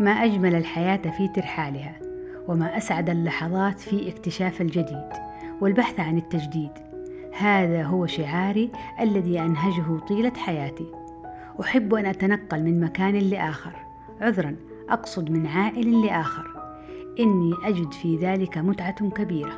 ما أجمل الحياة في ترحالها وما أسعد اللحظات في اكتشاف الجديد والبحث عن التجديد. هذا هو شعاري الذي أنهجه طيلة حياتي. أحب أن أتنقل من مكان لآخر. عذرا أقصد من عائل لآخر. إني أجد في ذلك متعة كبيرة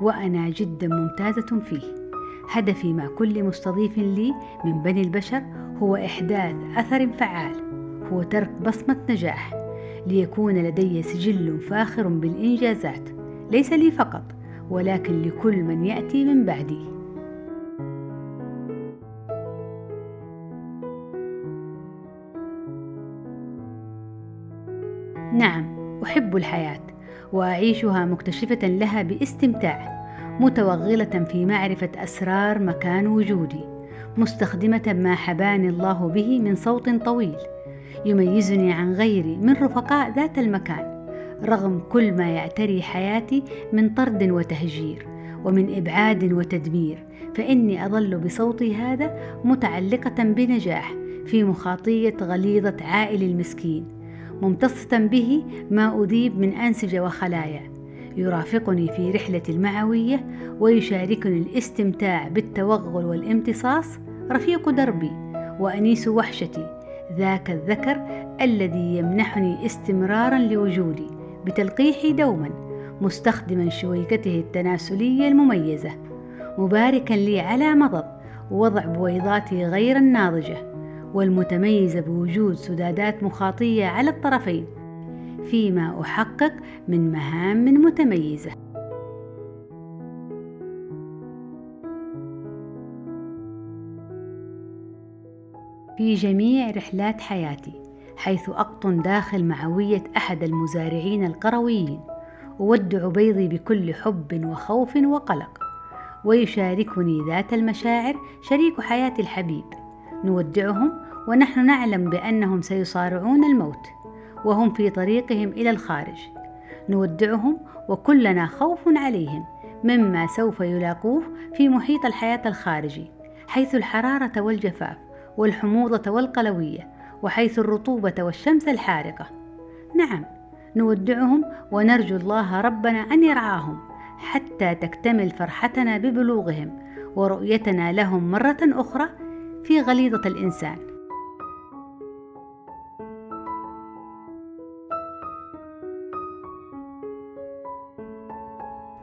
وأنا جدا ممتازة فيه. هدفي مع كل مستضيف لي من بني البشر هو إحداث أثر فعال هو ترك بصمة نجاح. ليكون لدي سجل فاخر بالإنجازات. ليس لي فقط ولكن لكل من يأتي من بعدي. نعم أحب الحياة وأعيشها مكتشفة لها باستمتاع متوغلة في معرفة أسرار مكان وجودي مستخدمة ما حباني الله به من صوت طويل. يميزني عن غيري من رفقاء ذات المكان رغم كل ما يعتري حياتي من طرد وتهجير ومن إبعاد وتدمير فإني أظل بصوتي هذا متعلقة بنجاح في مخاطية غليظة عائل المسكين ممتصة به ما أذيب من أنسجة وخلايا يرافقني في رحله المعوية ويشاركني الاستمتاع بالتوغل والامتصاص رفيق دربي وأنيس وحشتي ذاك الذكر الذي يمنحني استمرارا لوجودي بتلقيحي دوما مستخدما شويكته التناسلية المميزة مباركا لي على مضض وضع بويضاتي غير الناضجة والمتميزه بوجود سدادات مخاطية على الطرفين فيما أحقق من مهام متميزة. في جميع رحلات حياتي حيث أقطن داخل معوية أحد المزارعين القرويين أودع بيضي بكل حب وخوف وقلق ويشاركني ذات المشاعر شريك حياتي الحبيب. نودعهم ونحن نعلم بأنهم سيصارعون الموت وهم في طريقهم إلى الخارج. نودعهم وكلنا خوف عليهم مما سوف يلاقوه في محيط الحياة الخارجي حيث الحرارة والجفاف. والحموضة والقلوية وحيث الرطوبة والشمس الحارقة. نعم نودعهم ونرجو الله ربنا أن يرعاهم حتى تكتمل فرحتنا ببلوغهم ورؤيتنا لهم مرة أخرى في غليظة الإنسان.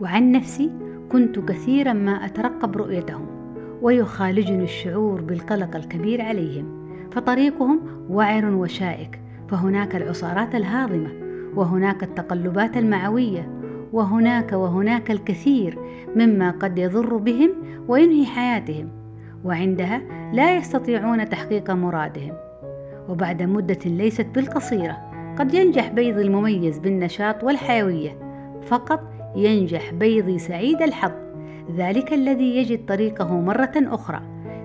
وعن نفسي كنت كثيرا ما أترقب رؤيتهم ويخالجني الشعور بالقلق الكبير عليهم فطريقهم وعر وشائك فهناك العصارات الهاضمة وهناك التقلبات المعوية وهناك وهناك الكثير مما قد يضر بهم وينهي حياتهم وعندها لا يستطيعون تحقيق مرادهم. وبعد مدة ليست بالقصيرة قد ينجح بيضي المميز بالنشاط والحيوية فقط ينجح بيضي سعيد الحظ. ذلك الذي يجد طريقه مرة أخرى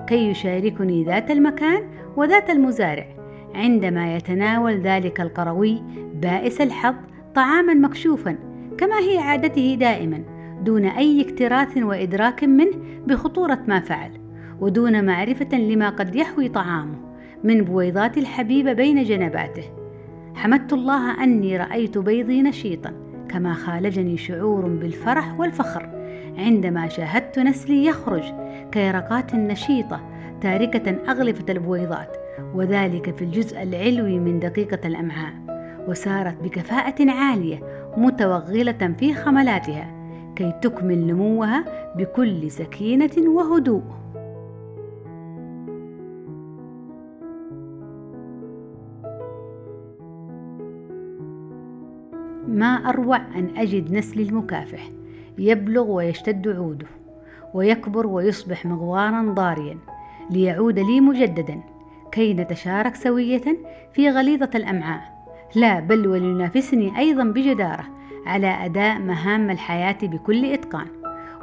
كي يشاركني ذات المكان وذات المزارع عندما يتناول ذلك القروي بائس الحظ طعاما مكشوفا كما هي عادته دائما دون أي اكتراث وإدراك منه بخطورة ما فعل ودون معرفة لما قد يحوي طعامه من بويضات الحبيبة بين جنباته. حمدت الله أني رأيت بيضي نشيطا كما خالجني شعور بالفرح والفخر. عندما شاهدت نسلي يخرج كيرقات نشيطة تاركة أغلفة البويضات وذلك في الجزء العلوي من دقيقة الأمعاء وسارت بكفاءة عالية متوغلة في خملاتها كي تكمل نموها بكل سكينة وهدوء. ما أروع أن أجد نسلي المكافح؟ يبلغ ويشتد عوده ويكبر ويصبح مغوارا ضاريا ليعود لي مجددا كي نتشارك سوية في غليظة الأمعاء. لا بل ولينافسني أيضا بجدارة على أداء مهام الحياة بكل إتقان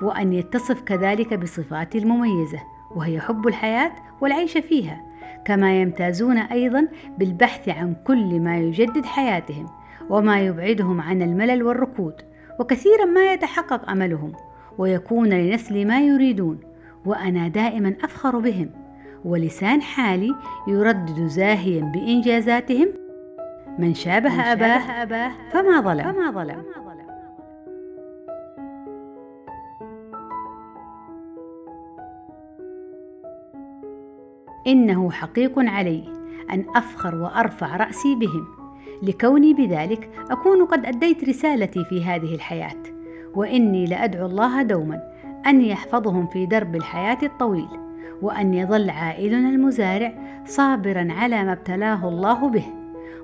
وأن يتصف كذلك بصفاتي المميزة وهي حب الحياة والعيش فيها كما يمتازون أيضا بالبحث عن كل ما يجدد حياتهم وما يبعدهم عن الملل والركود. وكثيرا ما يتحقق أملهم ويكون لنسل ما يريدون وأنا دائما أفخر بهم ولسان حالي يردد زاهيا بإنجازاتهم. من شابه, من شابه أباه, أباه فما ظلم, فما ظلم. إنه حقيق علي أن أفخر وأرفع رأسي بهم. لكوني بذلك أكون قد أديت رسالتي في هذه الحياة وإني لأدعو الله دوما أن يحفظهم في درب الحياة الطويل وأن يظل عائلنا المزارع صابرا على ما ابتلاه الله به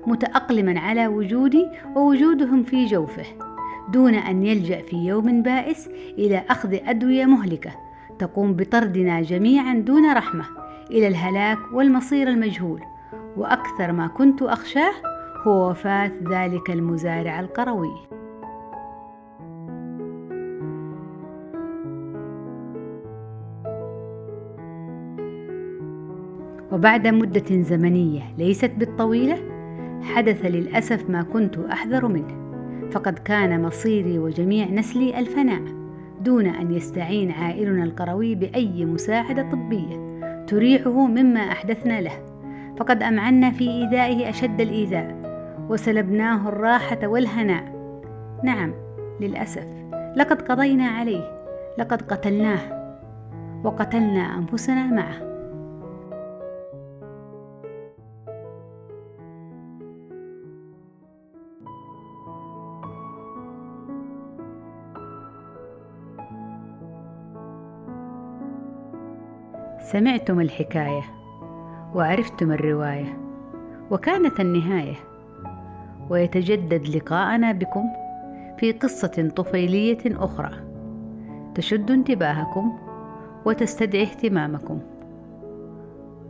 متأقلما على وجودي ووجودهم في جوفه دون أن يلجأ في يوم بائس إلى أخذ أدوية مهلكة تقوم بطردنا جميعا دون رحمة إلى الهلاك والمصير المجهول وأكثر ما كنت أخشاه هو وفاة ذلك المزارع القروي. وبعد مدة زمنية ليست بالطويلة حدث للأسف ما كنت أحذر منه. فقد كان مصيري وجميع نسلي الفناء دون أن يستعين عائلنا القروي بأي مساعدة طبية تريحه مما أحدثنا له. فقد أمعنا في إيذائه أشد الإيذاء. وسلبناه الراحة والهناء. نعم للأسف. لقد قضينا عليه. لقد قتلناه. وقتلنا أنفسنا معه. سمعتم الحكاية. وعرفتم الرواية. وكانت النهاية. ويتجدد لقاءنا بكم في قصة طفيلية أخرى. تشد انتباهكم وتستدعي اهتمامكم.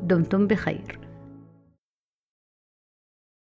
دمتم بخير.